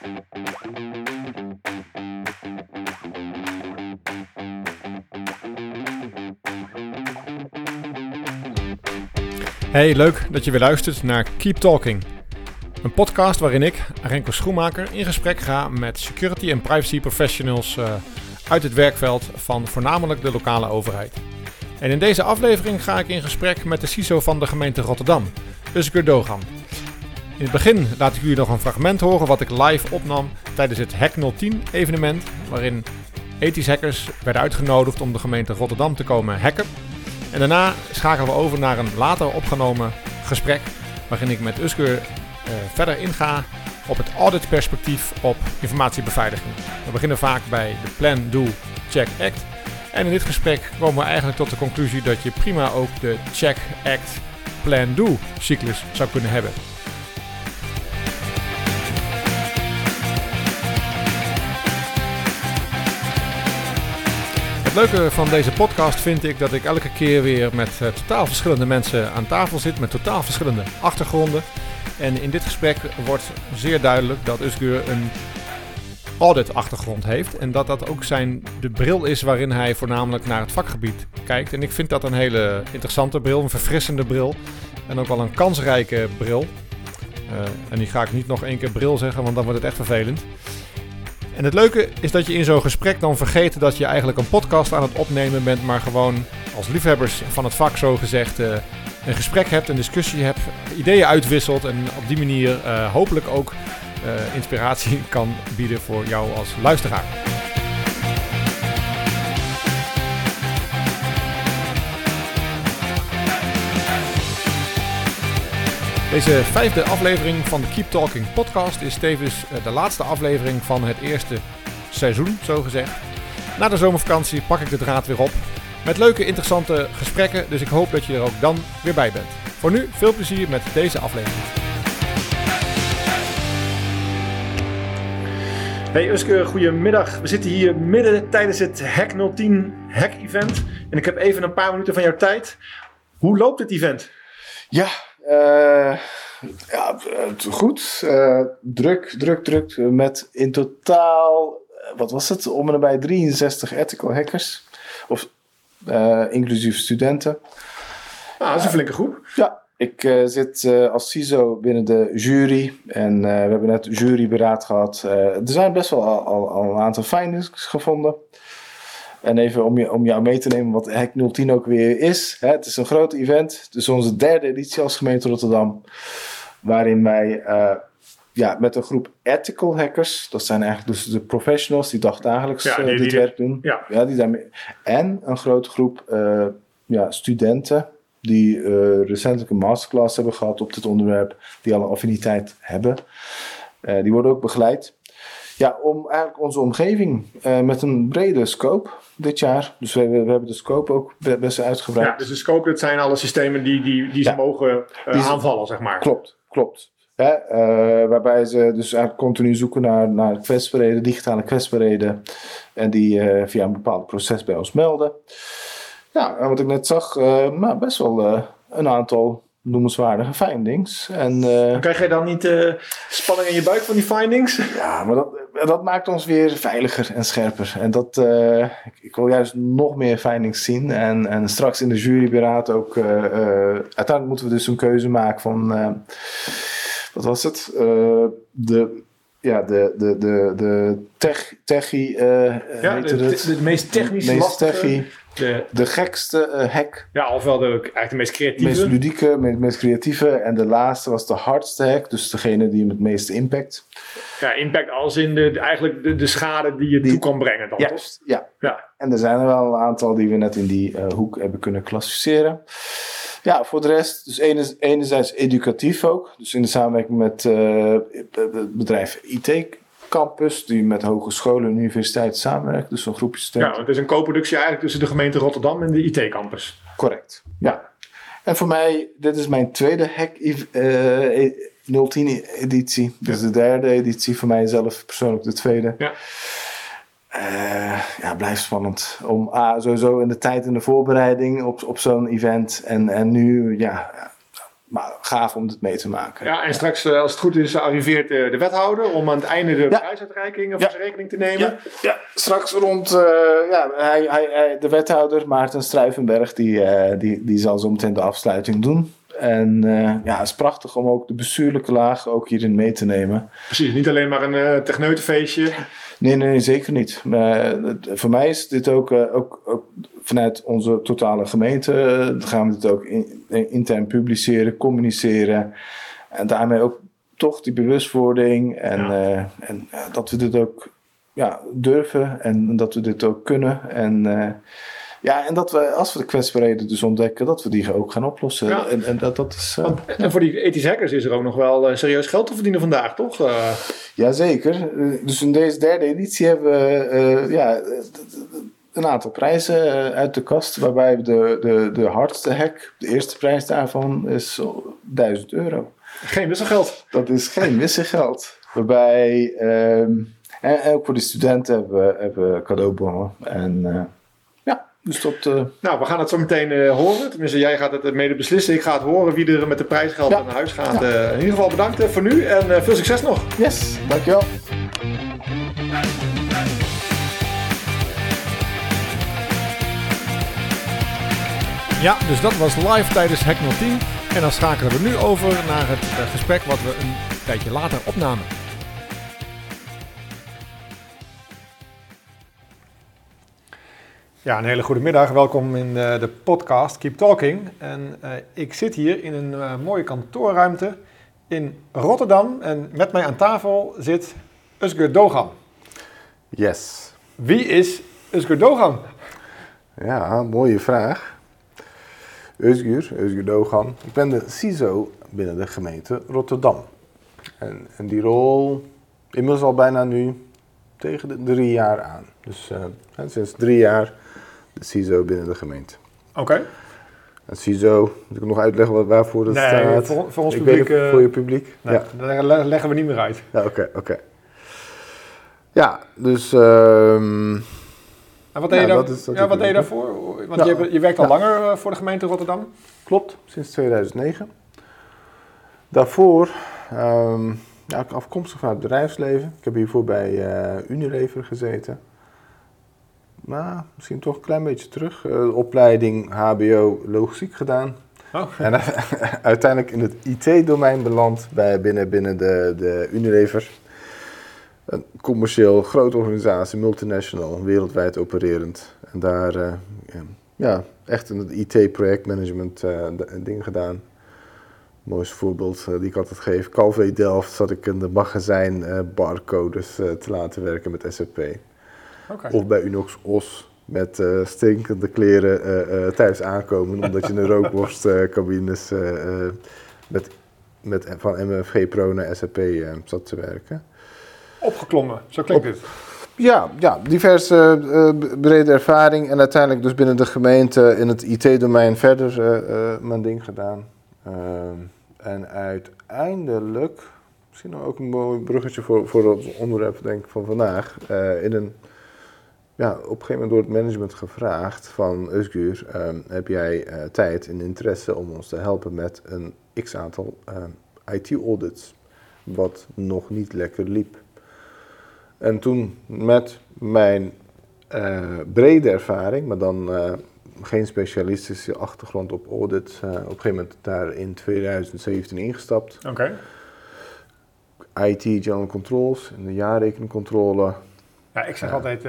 Hey, leuk dat je weer luistert naar Keep Talking. Een podcast waarin ik, Renko Schoenmaker, in gesprek ga met security en privacy professionals uh, uit het werkveld van voornamelijk de lokale overheid. En in deze aflevering ga ik in gesprek met de CISO van de gemeente Rotterdam, Usgur Dogan. In het begin laat ik jullie nog een fragment horen wat ik live opnam tijdens het Hack 010 evenement, waarin ethische hackers werden uitgenodigd om de gemeente Rotterdam te komen hacken. En daarna schakelen we over naar een later opgenomen gesprek, waarin ik met Usgur uh, verder inga op het auditperspectief op informatiebeveiliging. We beginnen vaak bij de Plan, Do, Check, Act. En in dit gesprek komen we eigenlijk tot de conclusie dat je prima ook de Check, Act, Plan, Do cyclus zou kunnen hebben. Leuke van deze podcast vind ik dat ik elke keer weer met uh, totaal verschillende mensen aan tafel zit, met totaal verschillende achtergronden. En in dit gesprek wordt zeer duidelijk dat Usgur een audit-achtergrond heeft. En dat dat ook zijn, de bril is waarin hij voornamelijk naar het vakgebied kijkt. En ik vind dat een hele interessante bril, een verfrissende bril. En ook wel een kansrijke bril. Uh, en die ga ik niet nog één keer bril zeggen, want dan wordt het echt vervelend. En het leuke is dat je in zo'n gesprek dan vergeet dat je eigenlijk een podcast aan het opnemen bent, maar gewoon als liefhebbers van het vak zo gezegd uh, een gesprek hebt, een discussie hebt, ideeën uitwisselt en op die manier uh, hopelijk ook uh, inspiratie kan bieden voor jou als luisteraar. Deze vijfde aflevering van de Keep Talking podcast is tevens de laatste aflevering van het eerste seizoen, zo gezegd. Na de zomervakantie pak ik de draad weer op met leuke, interessante gesprekken, dus ik hoop dat je er ook dan weer bij bent. Voor nu veel plezier met deze aflevering. Hey Uske, goedemiddag. We zitten hier midden tijdens het Hack 010 Hack Event. En ik heb even een paar minuten van jouw tijd. Hoe loopt het event? Ja, uh, ja goed. Uh, druk, druk, druk. Met in totaal, wat was het? Om en nabij 63 ethical hackers. Of uh, inclusief studenten. Ah, dat is een flinke groep. Ja, ik zit als CISO binnen de jury en we hebben net juryberaad gehad. er zijn best wel al, al, al, een aantal findings gevonden. En even om, je, om jou mee te nemen wat Hack 010 ook weer is. Hè, het is een groot event. Het is onze derde editie als gemeente Rotterdam. Waarin wij ja, met een groep ethical hackers. Dat zijn eigenlijk dus de professionals die dagdagelijks ja, dit die, werk doen. Ja. ja. die daarmee, en een grote groep uh, ja, studenten die uh, recentelijk een masterclass hebben gehad op dit onderwerp. Die al een affiniteit hebben. Uh, die worden ook begeleid. Ja, om eigenlijk onze omgeving met een brede scope dit jaar. Dus we, we, hebben de scope ook best uitgebreid. Ja, dus de scope, dat zijn alle systemen die, die, die ze mogen die aanvallen, zeg maar. Klopt, klopt. Hè, uh, waarbij ze dus eigenlijk continu zoeken naar, naar kwetsbaarheden, digitale kwetsbaarheden. En die via een bepaald proces bij ons melden. Ja, en wat ik net zag, maar best wel een aantal noemenswaardige findings. En, Krijg jij dan niet spanning in je buik van die findings? Ja, maar dat, dat maakt ons weer veiliger en scherper. En dat, ik, ik, wil juist nog meer findings zien. En, en straks in de juryberaad ook. uiteindelijk moeten we dus een keuze maken van wat was het? De, ja, de, de, de, de tech, techie, uh, ja, de, de, de, meest technische, meest techie, de, de gekste uh, hack. Ja, ofwel de, eigenlijk de meest creatieve. De meest ludieke, meest, meest creatieve. En de laatste was de hardste hack, dus degene die met het meeste impact. Ja, impact als in de, eigenlijk de, de schade die je die, toe kan brengen. Dan, juist, ja. ja. En er zijn er wel een aantal die we net in die uh, hoek hebben kunnen klassificeren. Ja, voor de rest, dus enerzijds educatief ook. Dus in de samenwerking met uh, het bedrijf IT Campus, die met hogescholen en universiteiten samenwerkt. Dus een groepje studenten. Ja, het is een co-productie eigenlijk tussen de gemeente Rotterdam en de IT Campus. Correct, ja. En voor mij, dit is mijn tweede hack uh, 010 editie. Dus de derde editie, voor mij zelf persoonlijk de tweede. Ja. Uh, ja, blijft spannend. Om ah, sowieso in de tijd in de voorbereiding op, op zo'n event. En, en nu, ja, maar gaaf om dit mee te maken. Ja, en straks, eh, als het goed is, arriveert de wethouder om aan het einde de prijsuitreiking voor zijn rekening te nemen. Ja, ja. straks rond uh, ja, hij, hij, de wethouder Maarten Struivenberg, die, uh, die, die zal zo meteen de afsluiting doen. En ja, het is prachtig om ook de bestuurlijke laag ook hierin mee te nemen. Precies, niet alleen maar een techneutenfeestje. Nee, nee, zeker niet. Maar, voor mij is dit ook, ook, ook vanuit onze totale gemeente uh, gaan we dit ook in, intern publiceren, communiceren. En daarmee ook toch die bewustwording en, uh, en dat we dit ook ja, durven en dat we dit ook kunnen. En, uh, ja, en dat we, als we de kwetsbaarheden dus ontdekken, dat we die ook gaan oplossen. Ja. En, en, dat, dat is, en voor die ethische hackers is er ook nog wel serieus geld te verdienen vandaag, toch? Jazeker. Dus in deze derde editie hebben we ja, een aantal prijzen eh, uit de kast. Waarbij de, de, de hardste hack, de eerste prijs daarvan, is 1000 euro. Geen wisselgeld. Dat is geen wisselgeld. waarbij, um, en, ook voor de studenten hebben we, hebben cadeaubonnen. En uh, ja, dus dat... Uh, nou, we gaan het zo meteen uh, horen. Tenminste, jij gaat het mede beslissen. Ik ga het horen wie er met de prijsgeld ja. naar huis gaat. Ja. in ieder geval bedankt voor nu en veel succes nog. Yes, dankjewel. Ja, dus dat was live tijdens Hack 010. En dan schakelen we nu over naar het uh, gesprek wat we een tijdje later opnamen. Ja, een hele goede middag. Welkom in de, de podcast Keep Talking. En uh, ik zit hier in een uh, mooie kantoorruimte in Rotterdam. En met mij aan tafel zit Usgur Dogan. Yes. Wie is Usgur Dogan? Ja, mooie vraag. Özgür, Özgür Dogan. Ik ben de CISO binnen de gemeente Rotterdam. En, en die rol inmiddels al bijna nu tegen de drie jaar aan. Dus uh, sinds drie jaar de CISO binnen de gemeente. Oké. Okay. En CISO, moet ik nog uitleggen wat, waarvoor dat nee, staat? Voor, voor ons ik publiek. Het, voor je publiek? Nee, ja. Dat leggen we niet meer uit. Ja, oké, okay, oké. Ja, dus... Um, en wat deed, ja, je, ja, wat deed je daarvoor? Want je, je, werkt al langer eh, voor de gemeente Rotterdam? Klopt, sinds 2009. Daarvoor, um, ja, afkomstig van het bedrijfsleven. Ik heb hiervoor bij uh, Unilever gezeten. Maar misschien toch een klein beetje terug. Uh, opleiding HBO logistiek gedaan. Oh. En uiteindelijk in het IT-domein beland bij, binnen, binnen de, de Unilever een commercieel grote organisatie, multinational, wereldwijd opererend. En daar uh, ja, echt een IT-projectmanagement uh, ding gedaan. Mooiste voorbeeld uh, die ik altijd geef. Calvé Delft zat ik in de magazijn barcodes te laten werken met SAP. Okay. Of bij Unox Os met stinkende kleren thuis aankomen omdat je een rookworstcabines met, met, van MFG Pro naar SAP zat te werken opgeklommen. Zo klinkt het. Ja, ja, diverse uh, brede ervaring en uiteindelijk dus binnen de gemeente in het IT-domein verder uh, mijn ding gedaan. en uiteindelijk, misschien ook een mooi bruggetje voor, voor het onderwerp denk ik van vandaag, in een, ja, op een gegeven moment door het management gevraagd van Usgur, heb jij tijd en interesse om ons te helpen met een x-aantal IT-audits, wat nog niet lekker liep. En toen met mijn uh, brede ervaring, maar dan uh, geen specialistische achtergrond op audit, uh, op een gegeven moment daar in 2017 ingestapt. Oké. Okay. IT General Controls, in de jaarrekeningcontrole. Ja, ik zeg altijd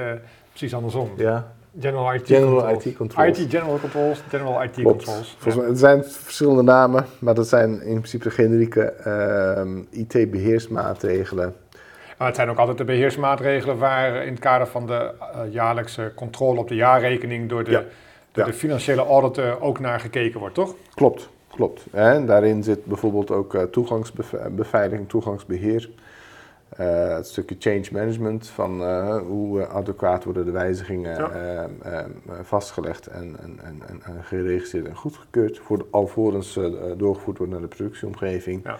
precies andersom. Ja. General IT General Controls. IT Controls. IT General Controls, General IT Controls. Volgens mij, het zijn verschillende namen, maar dat zijn in principe generieke ehm, IT-beheersmaatregelen maar het zijn ook altijd de beheersmaatregelen waar in het kader van de uh, jaarlijkse controle op de jaarrekening door de, door de financiële auditor ook naar gekeken wordt, toch? Klopt, klopt. En daarin zit bijvoorbeeld ook uh, toegangsbeveiliging, toegangsbeheer. Uh, het stukje change management van hoe adequaat worden de wijzigingen ja. vastgelegd en, en, en, en, geregistreerd en goedgekeurd, voor, alvorens doorgevoerd wordt naar de productieomgeving. Ja.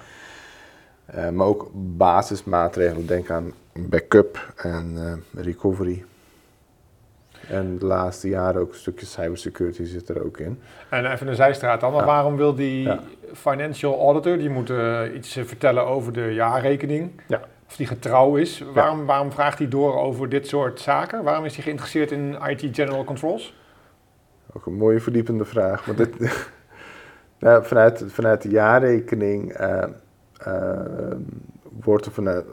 Uh, maar ook basismaatregelen, denk aan backup en uh, recovery. En de laatste jaren ook een stukje cybersecurity zit er ook in. En even een zijstraat dan, maar Ja. waarom wil die Ja. financial auditor, die moet eh, iets eh, vertellen over de jaarrekening, Ja. of die getrouw is. Waarom, waarom vraagt hij door over dit soort zaken? Waarom is hij geïnteresseerd in IT General Controls? Ook een mooie verdiepende vraag. Maar dit, nou, vanuit, vanuit de jaarrekening eh, eh, wordt er vanuit,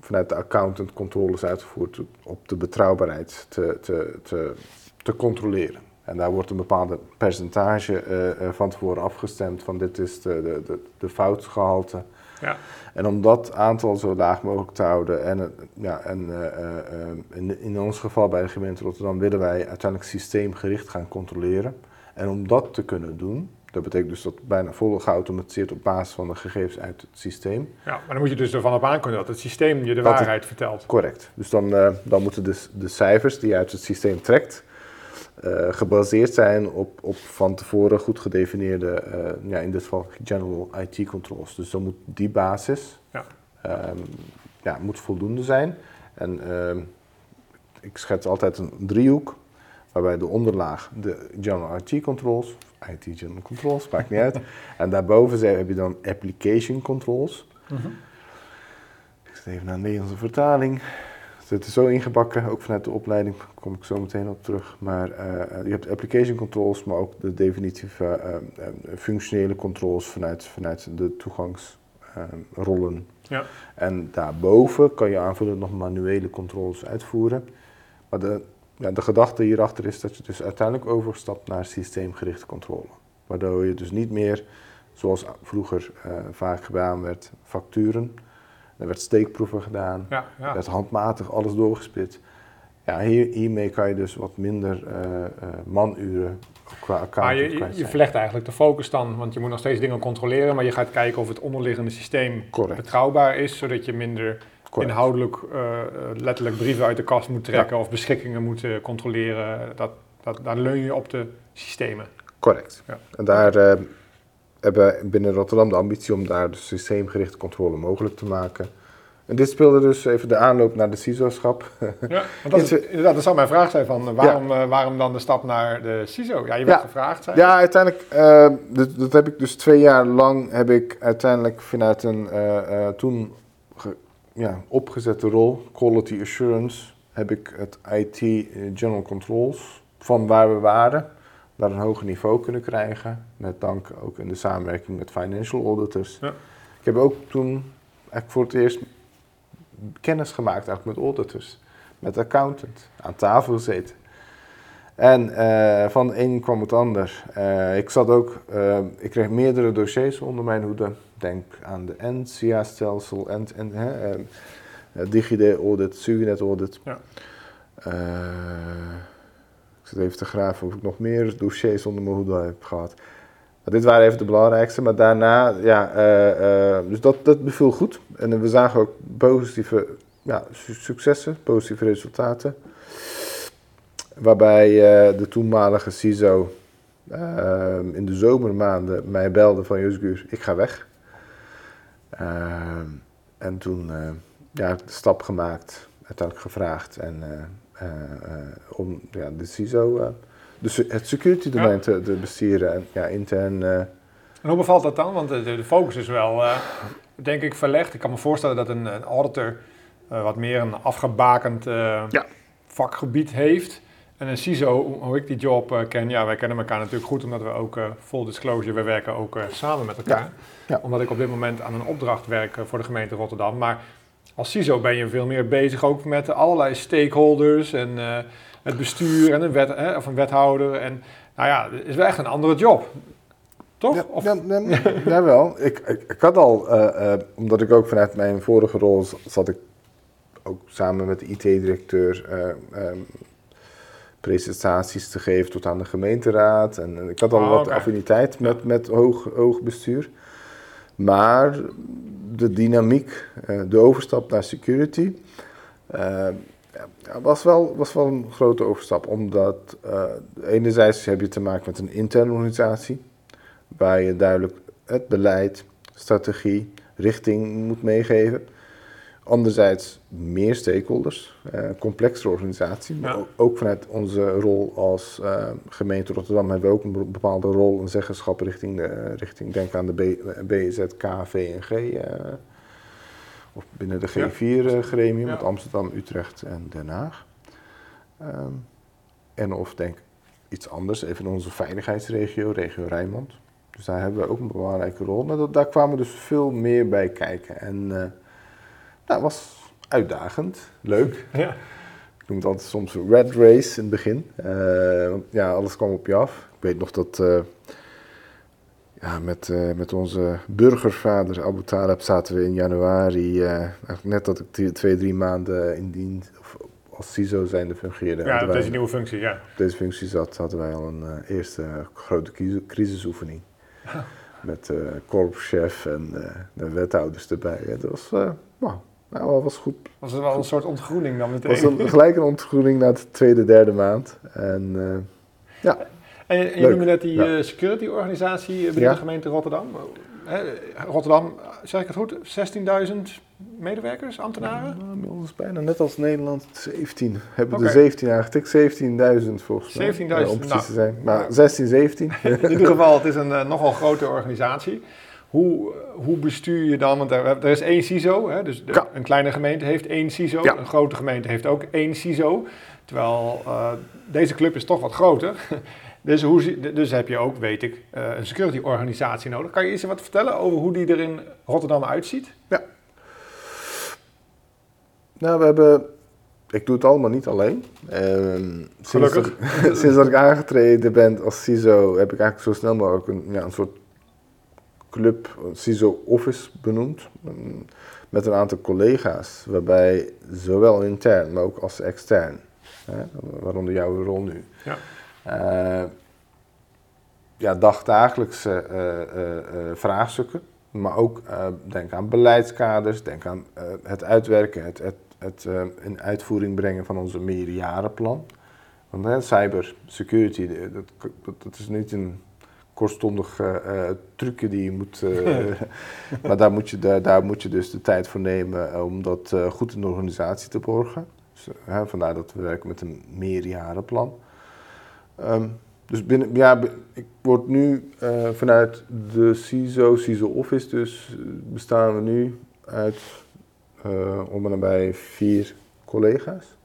vanuit de accountant controles uitgevoerd op de betrouwbaarheid te, te, te, te controleren. En daar wordt een bepaalde percentage eh, eh, van tevoren afgestemd van dit is de, de, de, foutgehalte. Ja. En om dat aantal zo laag mogelijk te houden en, eh, ja, en eh, eh, eh, in, in ons geval bij de gemeente Rotterdam willen wij uiteindelijk systeemgericht gaan controleren. En om dat te kunnen doen, dat betekent dus dat bijna vol geautomatiseerd op basis van de gegevens uit het systeem. Ja, maar dan moet je dus ervan op aankunnen dat het systeem je de Dat het- waarheid vertelt. Correct. Dus dan, eh, dan moeten de, de cijfers die je uit het systeem trekt, eh, gebaseerd zijn op, op van tevoren goed gedefinieerde, eh, ja, in dit geval general IT controls. Dus dan moet die basis Ja. ehm, ja, moet voldoende zijn. En ehm, ik schets altijd een driehoek, waarbij de onderlaag de general IT controls, IT general controls, maakt niet uit. En daarboven heb je dan application controls. Ik zit even naar de Nederlandse vertaling. Het zit er zo ingebakken, ook vanuit de opleiding, kom ik zo meteen op terug. Maar eh, je hebt application controls, maar ook de definitieve eh, eh, functionele controls vanuit, vanuit de toegangsrollen. Ja. En daarboven kan je aanvullend nog manuele controles uitvoeren. Maar de, ja, de gedachte hierachter is dat je dus uiteindelijk overstapt naar systeemgerichte controle. Waardoor je dus niet meer, zoals vroeger eh, vaak gedaan werd, facturen. Er werd steekproeven gedaan. Ja, Er werd handmatig alles doorgespit. Ja, hier, hiermee kan je dus wat minder eh, eh, manuren qua Maar je, je, verlegt eigenlijk de focus dan, want je moet nog steeds dingen controleren, maar je gaat kijken of het onderliggende systeem Correct. betrouwbaar is, zodat je minder Correct. inhoudelijk eh, letterlijk brieven uit de kast moet trekken of beschikkingen moet controleren. Dat, dat, daar leun je op de systemen. Correct. Ja. En daar eh, hebben we binnen Rotterdam de ambitie om daar dus systeemgerichte controle mogelijk te maken. En dit speelde dus even de aanloop naar de CISO-schap. Ja, want dat, is, inderdaad, dat zou mijn vraag zijn van eh, waarom, waarom dan de stap naar de CISO? Ja, je werd Ja. gevraagd. Zei je. Ja, uiteindelijk, dat, dat heb ik dus twee jaar lang, heb ik uiteindelijk vanuit een toen ja, opgezette rol, Quality Assurance, heb ik het IT eh, General Controls van waar we waren naar een hoger niveau kunnen krijgen. Met dank ook in de samenwerking met financial auditors. Ja. Ik heb ook toen eigenlijk voor het eerst kennis gemaakt eigenlijk met auditors, met accountant, aan tafel gezeten. En eh, van een kwam het ander. Eh, ik zat ook, eh, ik kreeg meerdere dossiers onder mijn hoede. Denk aan de NCA-stelsel, en, en, hè, eh, eh, DigiD audit, Suginet audit. Ja. Ik zit even te graven of ik nog meer dossiers onder mijn hoede heb gehad. Maar dit waren even de belangrijkste, maar daarna, ja, dus dat, dat beviel goed. En we zagen ook positieve ja, su- successen, positieve resultaten. Waarbij eh, de toenmalige CISO eh, in de zomermaanden mij belde van Josguur, ik ga weg. Eh, en toen eh, ja, de stap gemaakt, uiteindelijk gevraagd en, eh, eh, eh, om ja, de CISO, eh, dus het security domein te, te besturen en ja, intern. eh, En hoe bevalt dat dan? Want de, focus is wel, eh, denk ik, verlegd. Ik kan me voorstellen dat een, een auditor eh, wat meer een afgebakend eh, Ja. vakgebied heeft. En een CISO, hoe- ik die job eh, ken, ja, wij kennen elkaar natuurlijk goed omdat we ook, eh, full disclosure, we werken ook eh, samen met elkaar. Ja. Omdat ik op dit moment aan een opdracht werk voor de gemeente Rotterdam. Maar als CISO ben je veel meer bezig ook met allerlei stakeholders en het bestuur en een, wet, hè, of een wethouder. En nou ja, het is wel echt een andere job. Toch? Ja, Of- ja, ja, jawel. Ik, ik, ik had al, omdat ik ook vanuit mijn vorige rol zat ik ook samen met de IT-directeur eh, ehm, presentaties te geven tot aan de gemeenteraad. En, en ik had al Ah, wat affiniteit met, met hoog, hoog bestuur. Maar de dynamiek, eh, de overstap naar security, eh, was, wel, was wel een grote overstap. Omdat eh, enerzijds heb je te maken met een interne organisatie waar je duidelijk het beleid, strategie, richting moet meegeven. Anderzijds meer stakeholders, uh, complexere organisatie, maar Ja. ook, vanuit onze rol als eh, gemeente Rotterdam hebben we ook een bepaalde rol en zeggenschap richting, de, richting denk aan de B, BZK, VNG, eh, of binnen de Ja. G4-gremium Ja. met Amsterdam, Utrecht en Den Haag. Ehm, en of denk iets anders, even in onze veiligheidsregio, regio Rijnmond. Dus daar hebben we ook een belangrijke rol. Maar dat, daar kwamen dus veel meer bij kijken. En eh nou, het was uitdagend, leuk. Ja. Ik noem het altijd soms red race in het begin. Eh, want ja, alles kwam op je af. Ik weet nog dat eh, ja, met, eh, met onze burgervader Abu Talib zaten we in januari, eigenlijk net dat ik twee, drie maanden in dienst of als CISO zijnde fungeerde. Ja, wij- deze nieuwe functie, ja. op deze functie zat, hadden wij al een eerste grote crisis- crisisoefening. Met korpschef en de wethouders erbij. Dat was, nou, dat was goed. Was het wel een soort ontgroening dan meteen? Het was een, gelijk een ontgroening na de tweede, derde maand. En eh, En je, noemde net die ja. eh, security organisatie binnen Ja. de gemeente Rotterdam. Rotterdam, zeg ik het goed, 16.000 medewerkers, ambtenaren? inmiddels bijna net als Nederland 17. Hebben Oké. er 17 aangetikt. 17.000 volgens mij. 17.000, Ja, om precies nou. te zijn. Maar 16, 17. In ieder geval, het is een eh, nogal grote organisatie. Hoe, hoe bestuur je dan? Want er, er is één CISO, hè, dus de- Ja. een kleine gemeente heeft één CISO, Ja. een grote gemeente heeft ook één CISO. Terwijl eh, deze club is toch wat groter. Dus, hoe, dus heb je ook, weet ik, eh, een security organisatie nodig. Kan je eens wat vertellen over hoe die er in Rotterdam uitziet? Nou, we hebben. Ik doe het allemaal niet alleen. Ehm, sinds, Gelukkig. dat, sinds dat ik aangetreden ben als CISO, heb ik eigenlijk zo snel mogelijk een, ja, een soort club, CISO Office benoemd. mm, Met een aantal collega's, waarbij zowel intern, maar ook als extern, hè, waaronder jouw rol nu. Ja. eh, ja, dagdagelijkse eh, eh, vraagstukken, maar ook denk aan beleidskaders, denk aan het uitwerken, het, het, het in uitvoering brengen van onze meerjarenplan. Want hè, cyber security, dat, dat, dat is niet een kortstondig eh, eh, trucje die je moet. eh, maar daar moet, je, daar, daar moet je dus de tijd voor nemen om dat goed in de organisatie te borgen. Dus, hè, vandaar dat we werken met een meerjarenplan. Ehm, dus binnen, ja, ik word nu vanuit de CISO, CISO Office dus, bestaan we nu uit om en nabij vier collega's.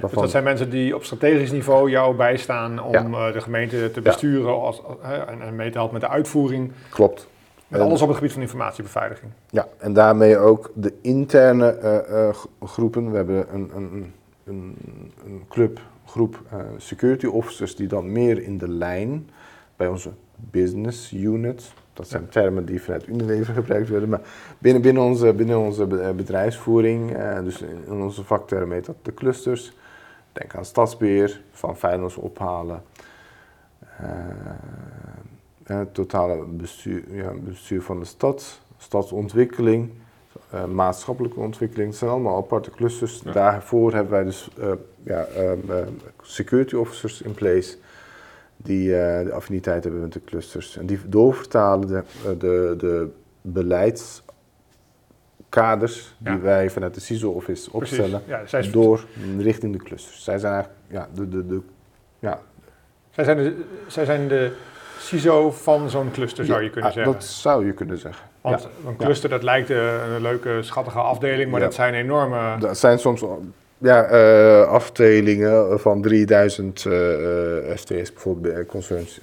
Dus dat zijn mensen die op strategisch niveau jou bijstaan om Ja. eh, de gemeente te Ja. besturen als, hè, en, en mee te helpen met de uitvoering. Klopt. Met En- alles op het gebied van informatiebeveiliging. Ja, en daarmee ook de interne eh, eh, groepen. We hebben een, een, een, een club, groep eh, security officers die dan meer in de lijn bij onze business unit. Dat zijn termen die vanuit Unilever gebruikt worden. Maar binnen, binnen onze, binnen onze eh, bedrijfsvoering, eh, dus in onze vakterm heet dat de clusters. Denk aan stadsbeheer, van veiligheid ophalen. eh, het totale bestuur, ja, bestuur van de stad, stadsontwikkeling, eh, maatschappelijke ontwikkeling. Het zijn allemaal aparte clusters. Ja. Daarvoor hebben wij dus ja, ehm, eh, security officers in place die eh, de affiniteit hebben met de clusters. En die doorvertalen de, eh, de, de beleidskaders die Ja. wij vanuit de CISO-office opstellen Ja, zij, is- door richting de clusters. Zij zijn eigenlijk ja, de, de, de, ja, zij, zijn de, zij zijn de CISO van zo'n cluster, zou je kunnen ah, zeggen. Dat zou je kunnen zeggen. Want een cluster, dat lijkt eh, een leuke, schattige afdeling, maar dat zijn enorme... Dat zijn soms ja, eh, afdelingen van 3000 eh, eh, STS, bijvoorbeeld bij concerns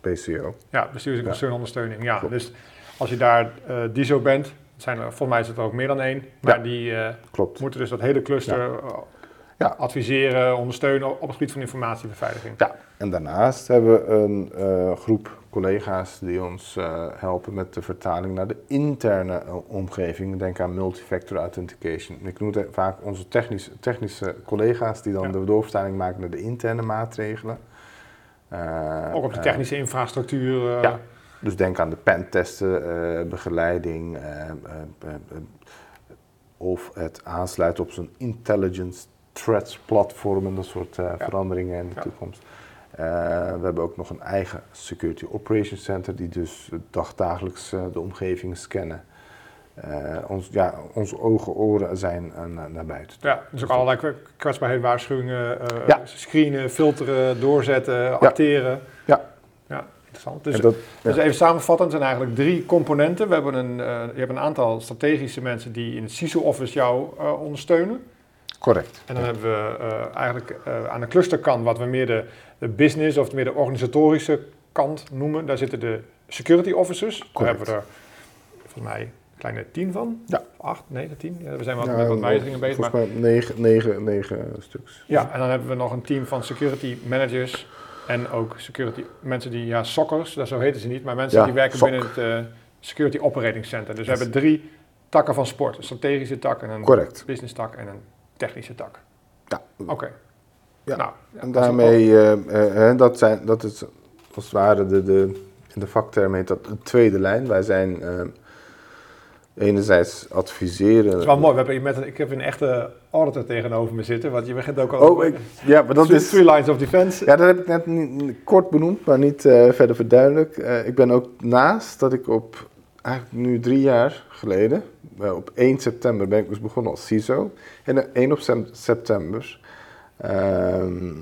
PCO. Ja, bestuurs- en concernondersteuning. Ja, Klopt. dus als je daar eh DISO bent, zijn er, volgens mij is het er ook meer dan één, maar Ja. die Klopt. moeten dus dat hele cluster Ja. adviseren, ondersteunen op het gebied van informatiebeveiliging. Ja, en daarnaast hebben we een groep collega's die ons eh, helpen met de vertaling naar de interne eh, omgeving. Denk aan multifactor authentication. Ik noem het vaak onze technische, technische collega's die dan Ja. de doorvertaling maken naar de interne maatregelen. Eh, Ook op de technische infrastructuur. Ja. Dus denk aan de pentesten, begeleiding of het aansluiten op zo'n intelligence threats platform en dat soort Ja. veranderingen in de Ja. toekomst. Eh, we hebben ook nog een eigen Security Operations Center die dus dagdagelijks eh, de omgeving scannen. eh, ons, ja, onze ogen, oren zijn naar, buiten. Ja, dus ook allerlei kwetsbaarheden, waarschuwingen, Ja. screenen, filteren, doorzetten, acteren. Ja. Ja, interessant. Dus, dat, dus even samenvattend zijn eigenlijk drie componenten. We hebben een, je hebt een aantal strategische mensen die in het CISO-office jou ondersteunen. Correct. En dan hebben we eh, eigenlijk eh, aan de clusterkant wat we meer de, de business of meer de organisatorische kant noemen. Daar zitten de security officers. Daar Correct. hebben we er volgens mij een kleine tien van. Ja. Acht, negen, tien. Ja, we zijn wel Ja, met wat wijzigingen bezig. maar- Volgens mij negen, negen, negen stuks. Ja, en dan hebben we nog een team van security managers en ook security mensen die, ja, soccers, dat zo heten ze niet, maar mensen Ja, die werken binnen het eh, security operating center. Dus we hebben drie takken van sport, een strategische tak en een Correct. business tak en een technische tak. Ja. Oké. Ja. Nou, ja, En dat daarmee, eh, eh, hè, dat, zijn, dat is als het ware de, de, in de vakterm heet dat de tweede lijn. Wij zijn eh, enerzijds adviseren. Dat is wel mooi. We hebben met een, ik heb een echte auditor tegenover me zitten, want je begint ook al Oh, ik, ja, maar dat three, is... three lines of defense. Ja, dat heb ik net niet, kort benoemd, maar niet eh, verder verduidelijk. Eh, ik ben ook naast dat ik op, eigenlijk nu drie jaar geleden, eh, op 1 september ben ik dus begonnen als CISO. En op 1 op september, ehm,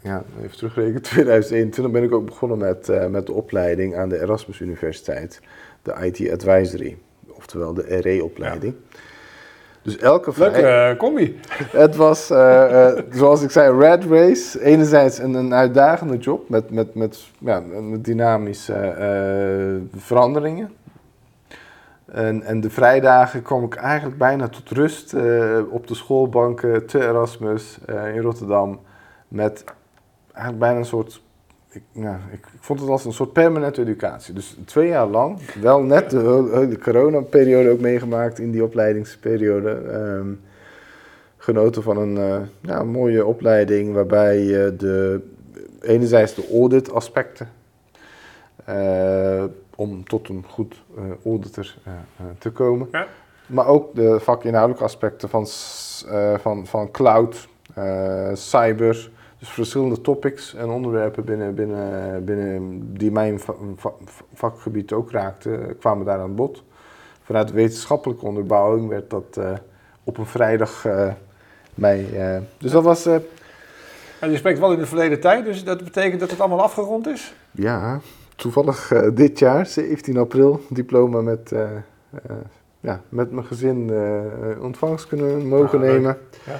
ja, even terugrekenen, 2021 ben ik ook begonnen met, eh, met de opleiding aan de Erasmus Universiteit. De IT Advisory, oftewel de RE-opleiding. Dus elke Leuke vrij- eh, combi. het was, zoals ik zei, Red Race. Enerzijds een, een uitdagende job met, met, met, ja, met dynamische veranderingen. En, en de vrijdagen kwam ik eigenlijk bijna tot rust eh, op de schoolbanken te Erasmus eh, in Rotterdam. Met eigenlijk bijna een soort. Ik, ja, ik, ik vond het als een soort permanente educatie. Dus twee jaar lang, wel net de hele coronaperiode ook meegemaakt in die opleidingsperiode. ehm, genoten van een eh, ja, mooie opleiding waarbij je de, enerzijds de audit aspecten eh, om tot een goed eh, auditor eh, eh, te komen. Ja. Maar ook de vakinhoudelijke aspecten van, eh, van, van cloud, eh, cyber, dus verschillende topics en onderwerpen binnen, binnen, binnen die mijn va- va- vakgebied ook raakten, kwamen daar aan bod. Vanuit wetenschappelijke onderbouwing werd dat eh, op een vrijdag eh, mij. eh, dus dat was, eh, En je spreekt wel in de verleden tijd, dus dat betekent dat het allemaal afgerond is? ja, toevallig eh, dit jaar, 17 april, diploma met, eh, eh, ja, met mijn gezin ontvangst kunnen mogen Ah, nemen. Ja.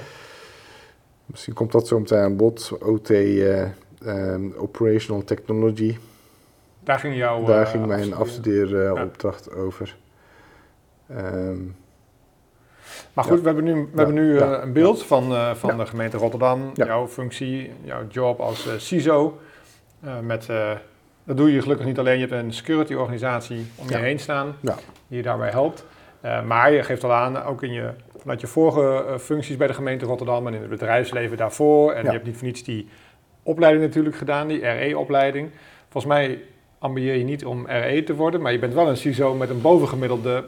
Misschien komt dat zo meteen aan bod. OT, eh, ehm, Operational Technology. Daar ging jouw... Daar ging mijn afstuderen. afstudeeropdracht over. Ehm, Maar goed, Ja. we hebben nu, we Ja. hebben nu Ja. een beeld van, van Ja. de gemeente Rotterdam, Ja. jouw functie, jouw job als CISO. Met, dat doe je gelukkig niet alleen, je hebt een security organisatie om je Ja. heen staan Ja. die je daarbij helpt. Eh, maar je geeft al aan, ook in je, vanuit je vorige eh, functies bij de gemeente Rotterdam en in het bedrijfsleven daarvoor. En Ja. je hebt niet voor niets die opleiding natuurlijk gedaan, die RE-opleiding. Volgens mij ambieer je niet om RE te worden, maar je bent wel een CISO met een bovengemiddelde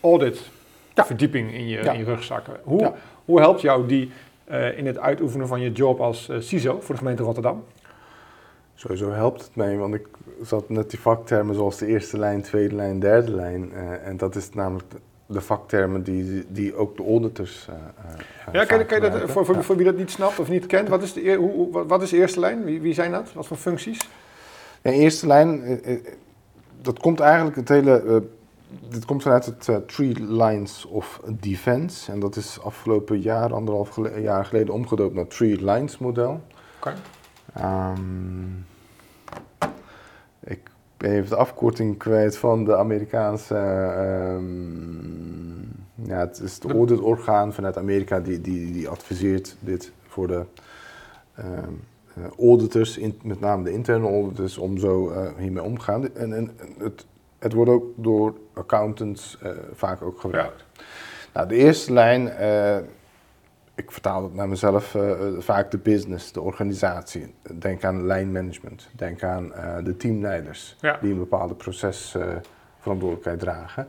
audit Ja. verdieping in je, in je rugzak. Hoe, hoe helpt jou die eh, in het uitoefenen van je job als CISO voor de gemeente Rotterdam? Sowieso helpt het mee, want ik zat net die vaktermen zoals de eerste lijn, tweede lijn, derde lijn. eh, en dat is namelijk de, de vaktermen die, die ook de auditors. eh, Ja, kan, kan je dat, voor, voor, Ja. voor wie dat niet snapt of niet kent, wat is de, hoe, wat is de eerste lijn? Wie, wie zijn dat? Wat voor functies? In eerste lijn, dat komt eigenlijk het hele. dit komt vanuit het Three Lines of Defense. En dat is afgelopen jaar, anderhalf gele- jaar geleden, omgedoopt naar Three Lines model. Oké. Ehm, ik ben even de afkorting kwijt van de Amerikaanse. ehm, ja, het is het auditorgaan vanuit Amerika die, die, die adviseert dit voor de ehm, eh, auditors, in, met name de interne auditors, om zo eh, hiermee om te gaan. En, en het, het wordt ook door accountants eh, vaak ook gebruikt. Nou, de eerste lijn, ik vertaal het naar mezelf, eh, eh, vaak de business, de organisatie. Denk aan lijnmanagement, denk aan eh, de teamleiders Ja. die een bepaalde procesverantwoordelijkheid dragen.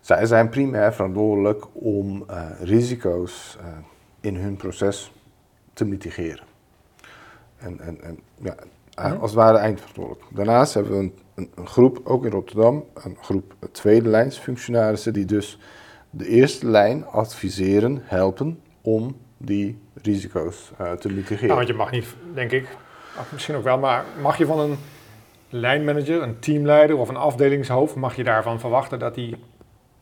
Zij zijn primair verantwoordelijk om risico's in hun proces te mitigeren. En, en, en ja, Mhm. als het ware eindverantwoordelijk. Daarnaast hebben we een, een, een groep, ook in Rotterdam, een groep tweede lijns functionarissen die dus de eerste lijn adviseren, helpen om die risico's eh, te mitigeren. Nou, want je mag niet, denk ik, misschien ook wel, maar mag je van een lijnmanager, een teamleider of een afdelingshoofd, mag je daarvan verwachten dat hij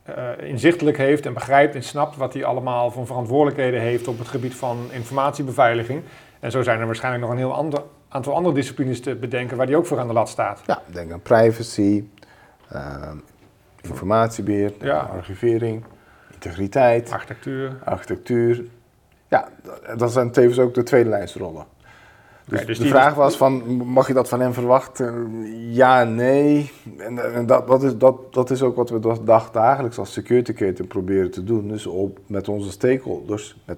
eh, inzichtelijk heeft en begrijpt en snapt wat hij allemaal voor verantwoordelijkheden heeft op het gebied van informatiebeveiliging. En zo zijn er waarschijnlijk nog een heel ander, aantal andere disciplines te bedenken waar die ook voor aan de lat staat. Ja, denk aan privacy, eh, informatiebeheer, Ja. archivering, integriteit, Architectuur. architectuur. Ja, dat- zijn tevens ook de tweede lijnsrollen. Dus, dus de die- vraag was van, mag je dat van hem verwachten? Ja, nee. En, en dat, dat, is, dat, dat is ook wat we dag- dagdagelijks als security keten proberen te doen. Dus op, met onze stakeholders, met,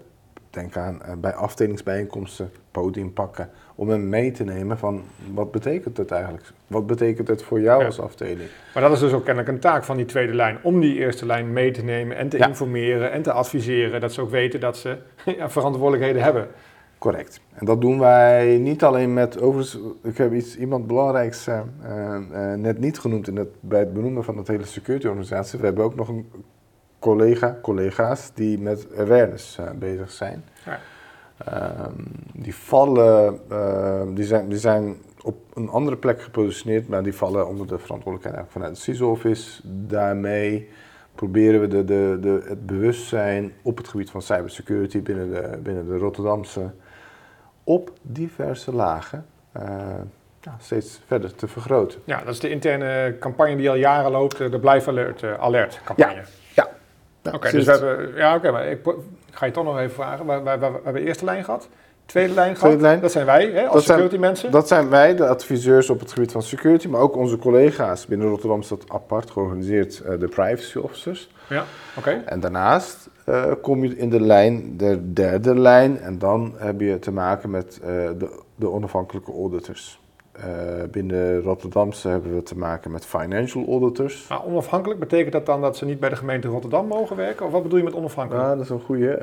denk aan eh, bij afdelingsbijeenkomsten, podium pakken, om hem mee te nemen van, wat betekent het eigenlijk? Wat betekent het voor jou Ja. als afdeling? Maar dat is dus ook kennelijk een taak van die tweede lijn, om die eerste lijn mee te nemen en te Ja. informeren en te adviseren, dat ze ook weten dat ze ja, verantwoordelijkheden hebben. Correct. En dat doen wij niet alleen met, overigens, ik heb iets, iemand belangrijks eh, net niet genoemd in het, bij het benoemen van het hele security organisatie. We hebben ook nog een collega, collega's die met awareness eh, bezig zijn. Ja. Ehm, die vallen, eh, die, zijn, die zijn op een andere plek gepositioneerd, maar die vallen onder de verantwoordelijkheid vanuit het CISO-office. Daarmee proberen we de, de, de, het bewustzijn op het gebied van cybersecurity binnen de, binnen de Rotterdamse op diverse lagen eh, ja, steeds verder te vergroten. Ja, dat is de interne campagne die al jaren loopt, de Blijf Alert, alert campagne. Ja, Oké, dus we hebben, ja oké, maar ik, ik ga je toch nog even vragen. We, we, we, we hebben eerste lijn gehad, tweede lijn gehad. Tweede lijn. Dat zijn wij, hè, als Dat zijn- security mensen. Dat zijn wij, de adviseurs op het gebied van security, maar ook onze collega's binnen Rotterdam dat apart georganiseerd, eh, de privacy officers. Ja, oké. En daarnaast eh, kom je in de lijn, de derde lijn, en dan heb je te maken met eh, de, de onafhankelijke auditors. Eh, binnen Rotterdamse hebben we te maken met financial auditors. Maar onafhankelijk, betekent dat dan dat ze niet bij de gemeente Rotterdam mogen werken? Of wat bedoel je met onafhankelijk? Ja, dat is een goede.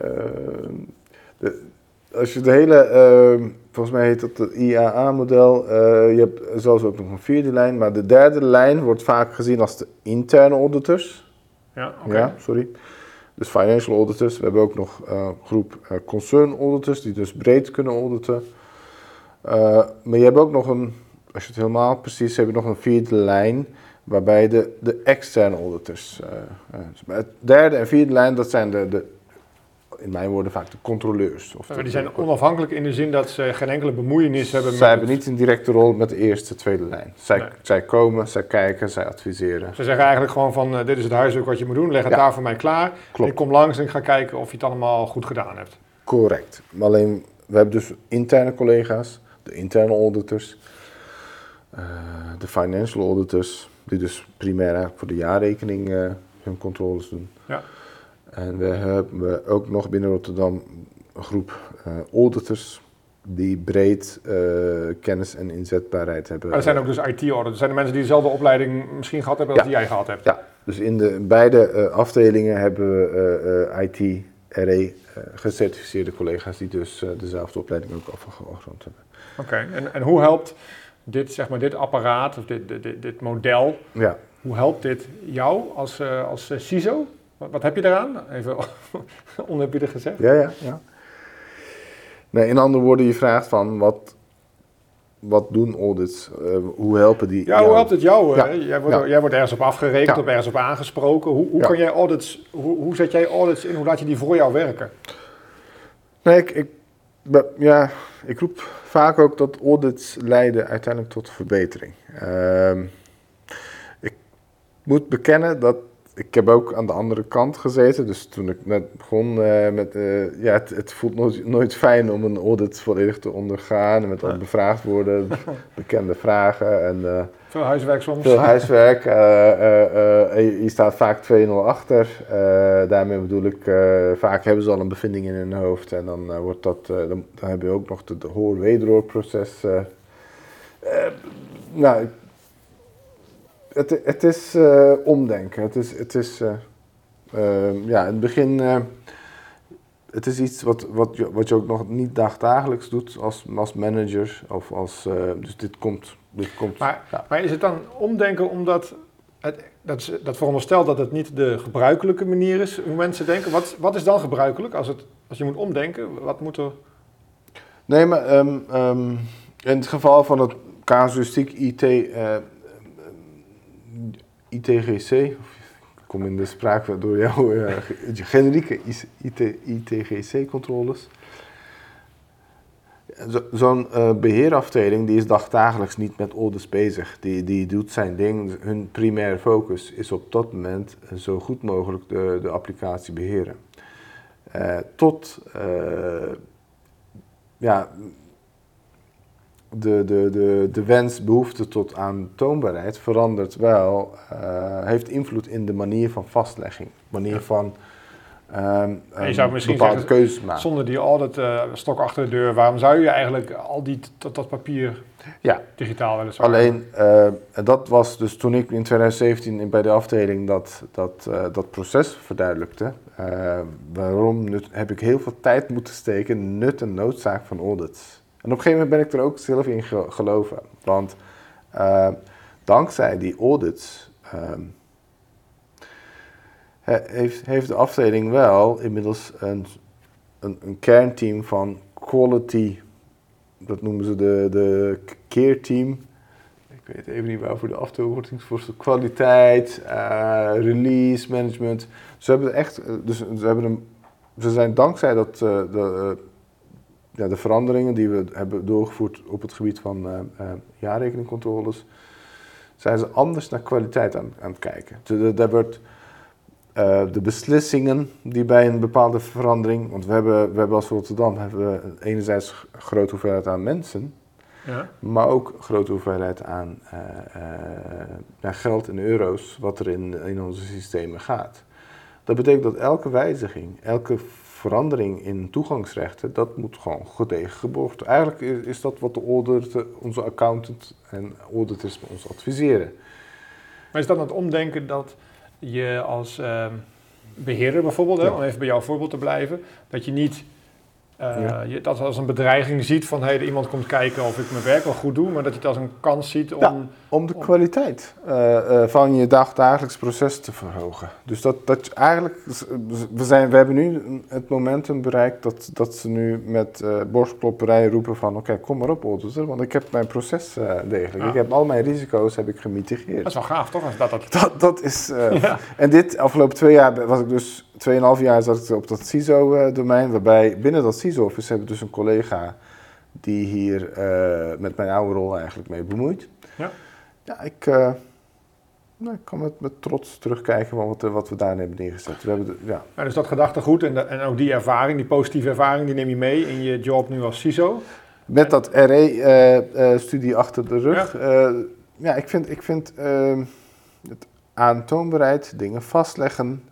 als je de hele, eh, volgens mij heet dat het IAA-model, eh, je hebt zelfs ook nog een vierde lijn, maar de derde lijn wordt vaak gezien als de interne auditors. ja, oké. Ja, sorry. Dus financial auditors. We hebben ook nog eh, groep eh, concern auditors, die dus breed kunnen auditen. Eh, maar je hebt ook nog een, als je het helemaal precies hebt, heb je nog een vierde lijn, waarbij de, de externe auditors. eh, eh, dus bij het derde en vierde lijn, dat zijn de, de in mijn woorden vaak de controleurs. Of Maar de- die zijn onafhankelijk in de zin dat ze geen enkele bemoeienis hebben met... zij hebben niet een directe rol met de eerste, tweede lijn. Zij, Nee. zij komen, zij kijken, zij adviseren. Ze zeggen eigenlijk gewoon van, eh, dit is het huiswerk wat je moet doen, leg het Ja. daar voor mij klaar. Klopt. Ik kom langs en ik ga kijken of je het allemaal goed gedaan hebt. Correct. Maar alleen, we hebben dus interne collega's, de interne auditors, de financial auditors, die dus primair eigenlijk voor de jaarrekening eh, hun controles doen. Ja. En we hebben ook nog binnen Rotterdam een groep eh, auditors die breed eh, kennis en inzetbaarheid hebben. Maar dat zijn ook dus IT-auditors. Dat zijn de mensen die dezelfde opleiding misschien gehad hebben als die jij gehad hebt. Ja, dus in de beide eh, afdelingen hebben we eh, eh, IT, RE, eh, gecertificeerde collega's die dus eh, dezelfde opleiding ook afgerond hebben. Oké, en, en hoe helpt dit, zeg maar, dit apparaat, of dit, dit, dit, model, Ja, hoe helpt dit jou als, eh, als eh, CISO? Wat, wat heb je daaraan? Even oneerbiedig gezegd. ja, ja. ja. Nee, in andere woorden, je vraagt van wat, wat doen audits? Eh, hoe helpen die? Ja, jou? hoe helpt het jou? Ja. Jij, wordt, Ja. jij wordt ergens op afgerekend of ergens op aangesproken. Hoe, hoe, kan jij audits, hoe, hoe zet jij audits in? Hoe laat je die voor jou werken? Nee, ik, ik, ja, ik roep vaak ook dat audits leiden uiteindelijk tot verbetering. Ehm, ik moet bekennen dat ik heb ook aan de andere kant gezeten. Dus toen ik net begon eh, met, eh, ja, het, het voelt nooit, nooit fijn om een audit volledig te ondergaan. Met al bevraagd worden, bekende vragen en eh, Veel huiswerk soms. veel huiswerk. eh, eh, eh, je- je staat vaak 2-0 achter. Eh, daarmee bedoel ik, eh, vaak hebben ze al een bevinding in hun hoofd. En dan, eh, wordt dat, eh, dan, dan heb je ook nog het hoor-wederhoorproces. eh. Eh, nou, het, het is eh, omdenken. Het is, het is eh, eh, ja, in het begin. Eh, het is iets wat, wat, je, wat je ook nog niet dagdagelijks doet als, als manager. Of als, eh, dus dit komt. Dit komt Maar, ja. maar is het dan omdenken omdat... Het, dat, is, dat veronderstelt dat het niet de gebruikelijke manier is hoe mensen denken. Wat, wat is dan gebruikelijk als, het, als je moet omdenken? Wat moet er... Nee, maar ehm, ehm, in het geval van het casuïstiek IT, eh, ITGC, of ik kom in de spraak door jouw ge- generieke IT, ITGC-controles. Zo- Zo'n eh, beheerafdeling die is dagdagelijks niet met audits bezig. Die, die doet zijn ding. Hun primaire focus is op dat moment zo goed mogelijk de, de applicatie beheren. Eh, tot ja, de, de, de, de wens, behoefte tot aantoonbaarheid verandert wel, eh, heeft invloed in de manier van vastlegging, manier Ja. van ehm, je zou misschien bepaalde zeggen, keuzes maken. Zonder die audit eh, stok achter de deur, waarom zou je eigenlijk al die, dat, dat papier Ja. digitaal weliswaar? Alleen, en dat was dus toen ik in 2017 in- bij de afdeling dat, dat, dat proces verduidelijkte. waarom heb ik heel veel tijd moeten steken nut en noodzaak van audits. En op een gegeven moment ben ik er ook zelf in ge- geloven. Want eh, dankzij die audits ehm, he- heeft, heeft de afdeling wel inmiddels een, een, een kernteam van quality, dat noemen ze de, de care team. Ik weet even niet waarvoor de is voor kwaliteit, eh, release management. Ze hebben echt, eh, dus ze hebben een, ze zijn dankzij dat, eh, de, ja, de veranderingen die we hebben doorgevoerd op het gebied van eh, eh, jaarrekeningcontroles, zijn ze anders naar kwaliteit aan, aan het kijken. Dus Daar wordt eh, de beslissingen die bij een bepaalde verandering, want we hebben, we hebben als Rotterdam hebben we enerzijds een grote hoeveelheid aan mensen, Ja? maar ook een grote hoeveelheid aan geld in euro's wat er in, in onze systemen gaat. Dat betekent dat elke wijziging, elke verandering in toegangsrechten, dat moet gewoon gedegen geborgd. Eigenlijk is, is dat wat de auditor, onze accountant en auditors ons adviseren. Maar is dan het omdenken dat je als ehm, beheerder bijvoorbeeld, hè, Ja. om even bij jouw voorbeeld te blijven, dat je niet Ja. je dat als een bedreiging ziet van hey, iemand komt kijken of ik mijn werk wel goed doe, maar dat je het als een kans ziet om... Ja. Om de kwaliteit eh, eh, van je dagdagelijks proces te verhogen. Dus dat, dat je eigenlijk, we, zijn, we hebben nu het momentum bereikt dat, dat ze nu met borstklopperij roepen van oké, kom maar op auditor, want ik heb mijn proces degelijk. Ja. Ik heb al mijn risico's heb ik Dat gemitigeerd. is wel gaaf, toch? Als dat, dat... Dat, dat is, Ja. en dit afgelopen twee jaar was ik dus, tweeënhalf jaar zat ik op dat CISO-domein, waarbij binnen dat CISO-office hebben we dus een collega die hier eh, met mijn oude rol eigenlijk mee bemoeit. Ja. Ja, ik, eh, nou, ik kan met, met trots terugkijken van wat, eh, wat we daar hebben neergezet. We hebben de- ja. Ja, dus dat gedachtegoed en, de- en ook die ervaring, die positieve ervaring, die neem je mee in je job nu als CISO. Met dat RE-studie achter de rug. Ja, ja ik vind, ik vind ehm, het aantoonbaarheid, dingen vastleggen.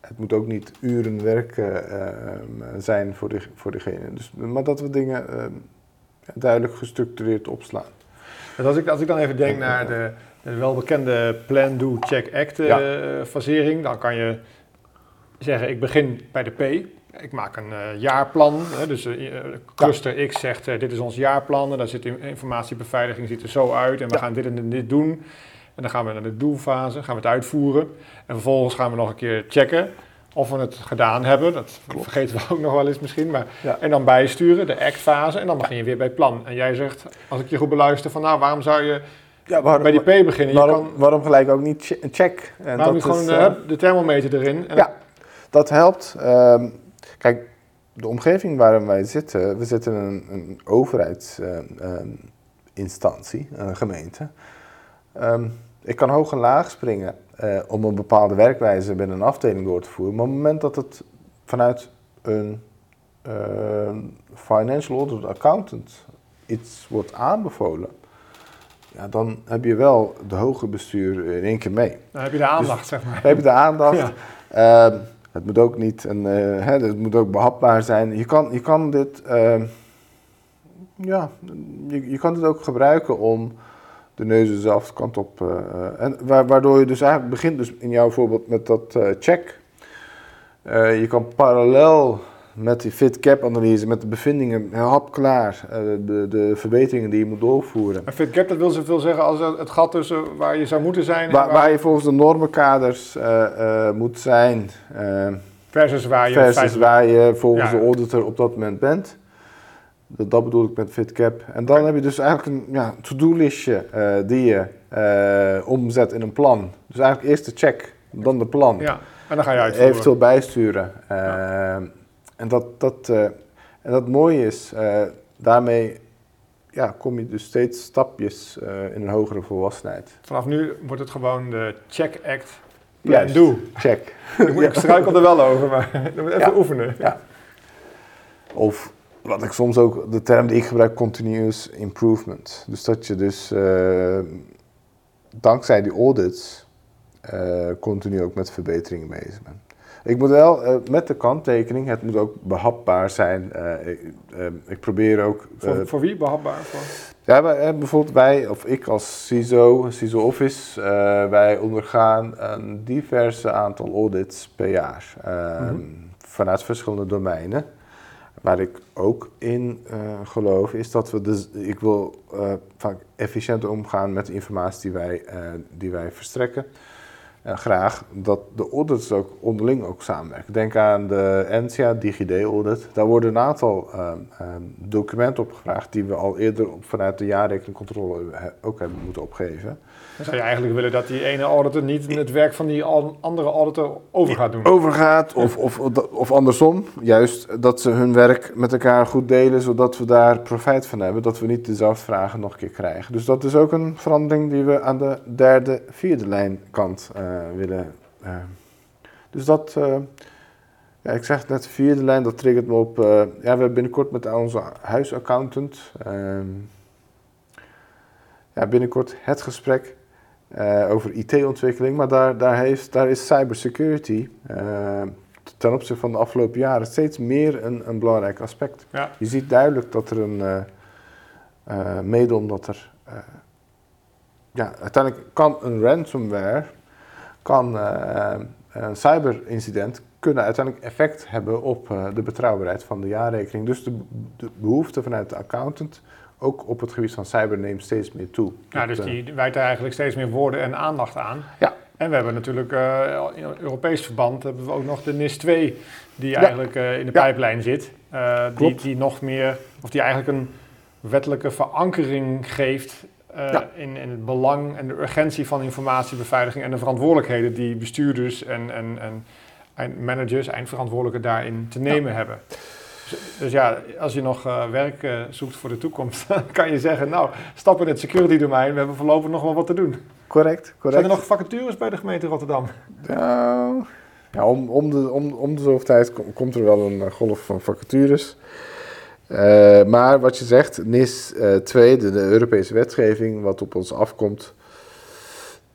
Het moet ook niet uren werk eh, ehm, zijn voor, de, voor degene. Dus, maar dat we dingen ehm, duidelijk gestructureerd opslaan. Dus als ik, als ik dan even denk naar de, de welbekende plan, do, check, act eh, fasering, dan kan je zeggen ik begin bij de P. Ik maak een eh, jaarplan, hè, dus eh, cluster X zegt dit is ons jaarplan en daar zit in- informatiebeveiliging ziet er zo uit en we Ja. gaan dit en dit doen. En dan gaan we naar de doelfase, gaan we het uitvoeren en vervolgens gaan we nog een keer checken of we het gedaan hebben. Dat Klopt. vergeten we ook nog wel eens misschien, maar Ja. en dan bijsturen, de act-fase en dan begin je weer bij plan. En jij zegt, als ik je goed beluister, van nou waarom zou je Ja, waarom, bij die P beginnen? Je waarom, kan, waarom gelijk ook niet een check? En waarom niet dat gewoon is, eh, eh, de thermometer erin? En Ja. Dat helpt. Ehm, kijk, de omgeving waarin wij zitten, we zitten in een, een overheidsinstantie, een gemeente. Ehm, ik kan hoog en laag springen eh, om een bepaalde werkwijze binnen een afdeling door te voeren. Maar op het moment dat het vanuit een ehm, financial audit accountant iets wordt aanbevolen, ja, dan heb je wel de hoge bestuur in één keer mee. dan heb je de aandacht, zeg maar. Dan heb je de aandacht. Ja. Ehm, het moet ook niet een, eh, hè, het moet ook behapbaar zijn. Je kan, je kan dit, ja, je, je kan dit ook gebruiken om de neus dezelfde kant op. eh, en wa- waardoor je dus eigenlijk begint, dus in jouw voorbeeld met dat eh, check. Eh, je kan parallel met die fit cap analyse, met de bevindingen hapklaar, de, de verbeteringen die je moet doorvoeren. En fit cap, dat wil zoveel zeggen als het gat tussen waar je zou moeten zijn... Waar, waar... waar je volgens de normenkaders uh, moet zijn. versus waar je, versus waar je volgens de auditor op dat moment bent. Dat, dat bedoel ik met fit cap. En dan heb je dus eigenlijk een ja, to-do-listje die je omzet in een plan. Dus eigenlijk eerst de check, dan de plan. Ja. En dan ga je uitvoeren. Eventueel bijsturen. Ja. En dat, dat, en dat mooie is, daarmee ja, kom je dus steeds stapjes in een hogere volwassenheid. Vanaf nu wordt het gewoon de check act, plan do. check. ik struikel er wel over, maar dan moet even ja. oefenen. Ja. Of wat ik soms ook, de term die ik gebruik, continuous improvement. Dus dat je dus dankzij die audits continu ook met verbeteringen bezig bent. Ik moet wel uh, met de kanttekening, het moet ook behapbaar zijn. Ik, ik, probeer ook. Voor, voor, wie behapbaar? Voor? Ja, wij, bijvoorbeeld wij, of ik als CISO, CISO Office, wij ondergaan een diverse aantal audits per jaar. -hmm. Vanuit verschillende domeinen. Waar ik ook in geloof, is dat we dus, ik wil vaak efficiënt omgaan met de informatie die wij, die wij verstrekken uh, graag dat de audits ook onderling ook samenwerken. Denk aan de NCA DigiD audit. Daar worden een aantal uh, uh, documenten opgevraagd die we al eerder op, vanuit de jaarrekeningcontrole ook hebben moeten opgeven. Zou je eigenlijk willen dat die ene auditor niet het werk van die andere auditor over gaat doen? Overgaat, of, of, of andersom. Juist dat ze hun werk met elkaar goed delen, zodat we daar profijt van hebben. Dat we niet dezelfde vragen nog een keer krijgen. Dus dat is ook een verandering die we aan de derde, vierde lijnkant uh, willen. Uh. Dus dat, uh, ja, ik zeg net, de vierde lijn, dat triggert me op. ja, we hebben binnenkort met onze huisaccountant. Ehm, ja, binnenkort het gesprek uh, over IT-ontwikkeling, maar daar, daar, heeft, daar is cybersecurity uh, ten opzichte van de afgelopen jaren steeds meer een, een belangrijk aspect. Ja. Je ziet duidelijk dat er een, uh, mede omdat er, ja, uiteindelijk kan een ransomware, kan een cyberincident kunnen uiteindelijk effect hebben op de betrouwbaarheid van de jaarrekening. Dus de, de behoefte vanuit de accountant ook op het gebied van cyber neemt steeds meer toe. Ja, dus die wijt er eigenlijk steeds meer woorden en aandacht aan. Ja. En we hebben natuurlijk uh, in Europees verband hebben we ook nog de NIS 2, die ja. eigenlijk uh, in de ja. pijplijn zit. Uh, die, die nog meer, of die eigenlijk een wettelijke verankering geeft ja. in, in het belang en de urgentie van informatiebeveiliging en de verantwoordelijkheden die bestuurders en, en, en managers, eindverantwoordelijken daarin te nemen hebben. Dus ja, als je nog uh, werk uh, zoekt voor de toekomst, dan kan je zeggen, nou, stap in het security domein, we hebben voorlopig nog wel wat te doen. Correct, correct. Zijn er nog vacatures bij de gemeente Rotterdam? Nou, ja, om, om, de, om, om de zoveel tijd komt er wel een golf van vacatures. Uh, maar wat je zegt, NIS 2, de, de Europese wetgeving, wat op ons afkomt,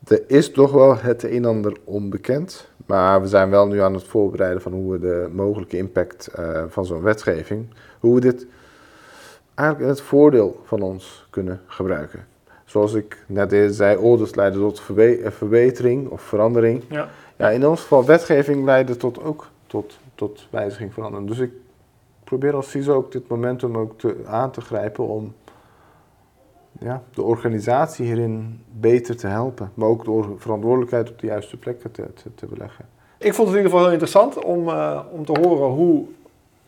er is toch wel het een en ander onbekend. Maar we zijn wel nu aan het voorbereiden van hoe we de mogelijke impact uh, van zo'n wetgeving, hoe we dit eigenlijk in het voordeel van ons kunnen gebruiken. Zoals ik net eerder zei, orders leiden tot verbe verbetering of verandering. Ja. ja, in ons geval wetgeving leiden tot ook tot, tot wijziging veranderen. Dus ik probeer als CISO ook dit momentum ook te, aan te grijpen om ja, de organisatie hierin beter te helpen. Maar ook de verantwoordelijkheid op de juiste plekken te, te, te beleggen. Ik vond het in ieder geval heel interessant om, uh, om te horen hoe,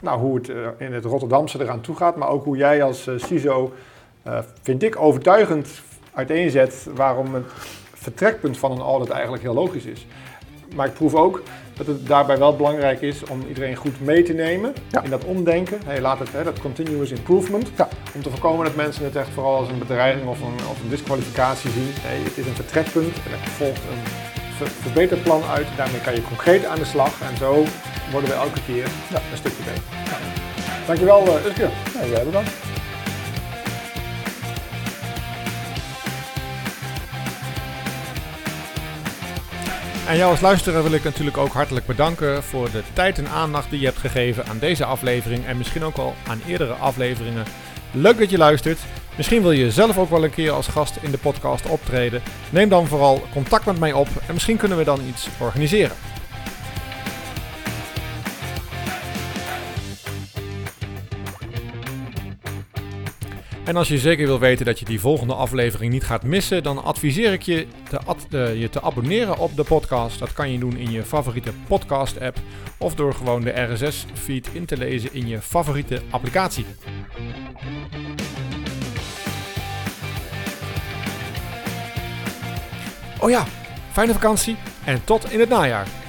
nou, hoe het uh, in het Rotterdamse eraan toe gaat. Maar ook hoe jij als uh, CISO, vind ik, overtuigend uiteenzet waarom het vertrekpunt van een audit eigenlijk heel logisch is. Maar ik proef ook dat het daarbij wel belangrijk is om iedereen goed mee te nemen ja. in dat omdenken. Hey, laat het, hè, dat continuous improvement. Ja. Om te voorkomen dat mensen het echt vooral als een bedreiging of een, of een disqualificatie zien. Hey, het is een vertrekpunt en er volgt een ver verbeterplan uit. Daarmee kan je concreet aan de slag en zo worden we elke keer ja. een stukje beter. Ja. Dankjewel, uh, Uske. Ja, jij bedankt. En jou als luisteraar wil ik natuurlijk ook hartelijk bedanken voor de tijd en aandacht die je hebt gegeven aan deze aflevering en misschien ook al aan eerdere afleveringen. Leuk dat je luistert. Misschien wil je zelf ook wel een keer als gast in de podcast optreden. Neem dan vooral contact met mij op en misschien kunnen we dan iets organiseren. En als je zeker wil weten dat je die volgende aflevering niet gaat missen, dan adviseer ik je te, eh, je te abonneren op de podcast. Dat kan je doen in je favoriete podcast-app of door gewoon de RSS-feed in te lezen in je favoriete applicatie. Oh ja, fijne vakantie en tot in het najaar.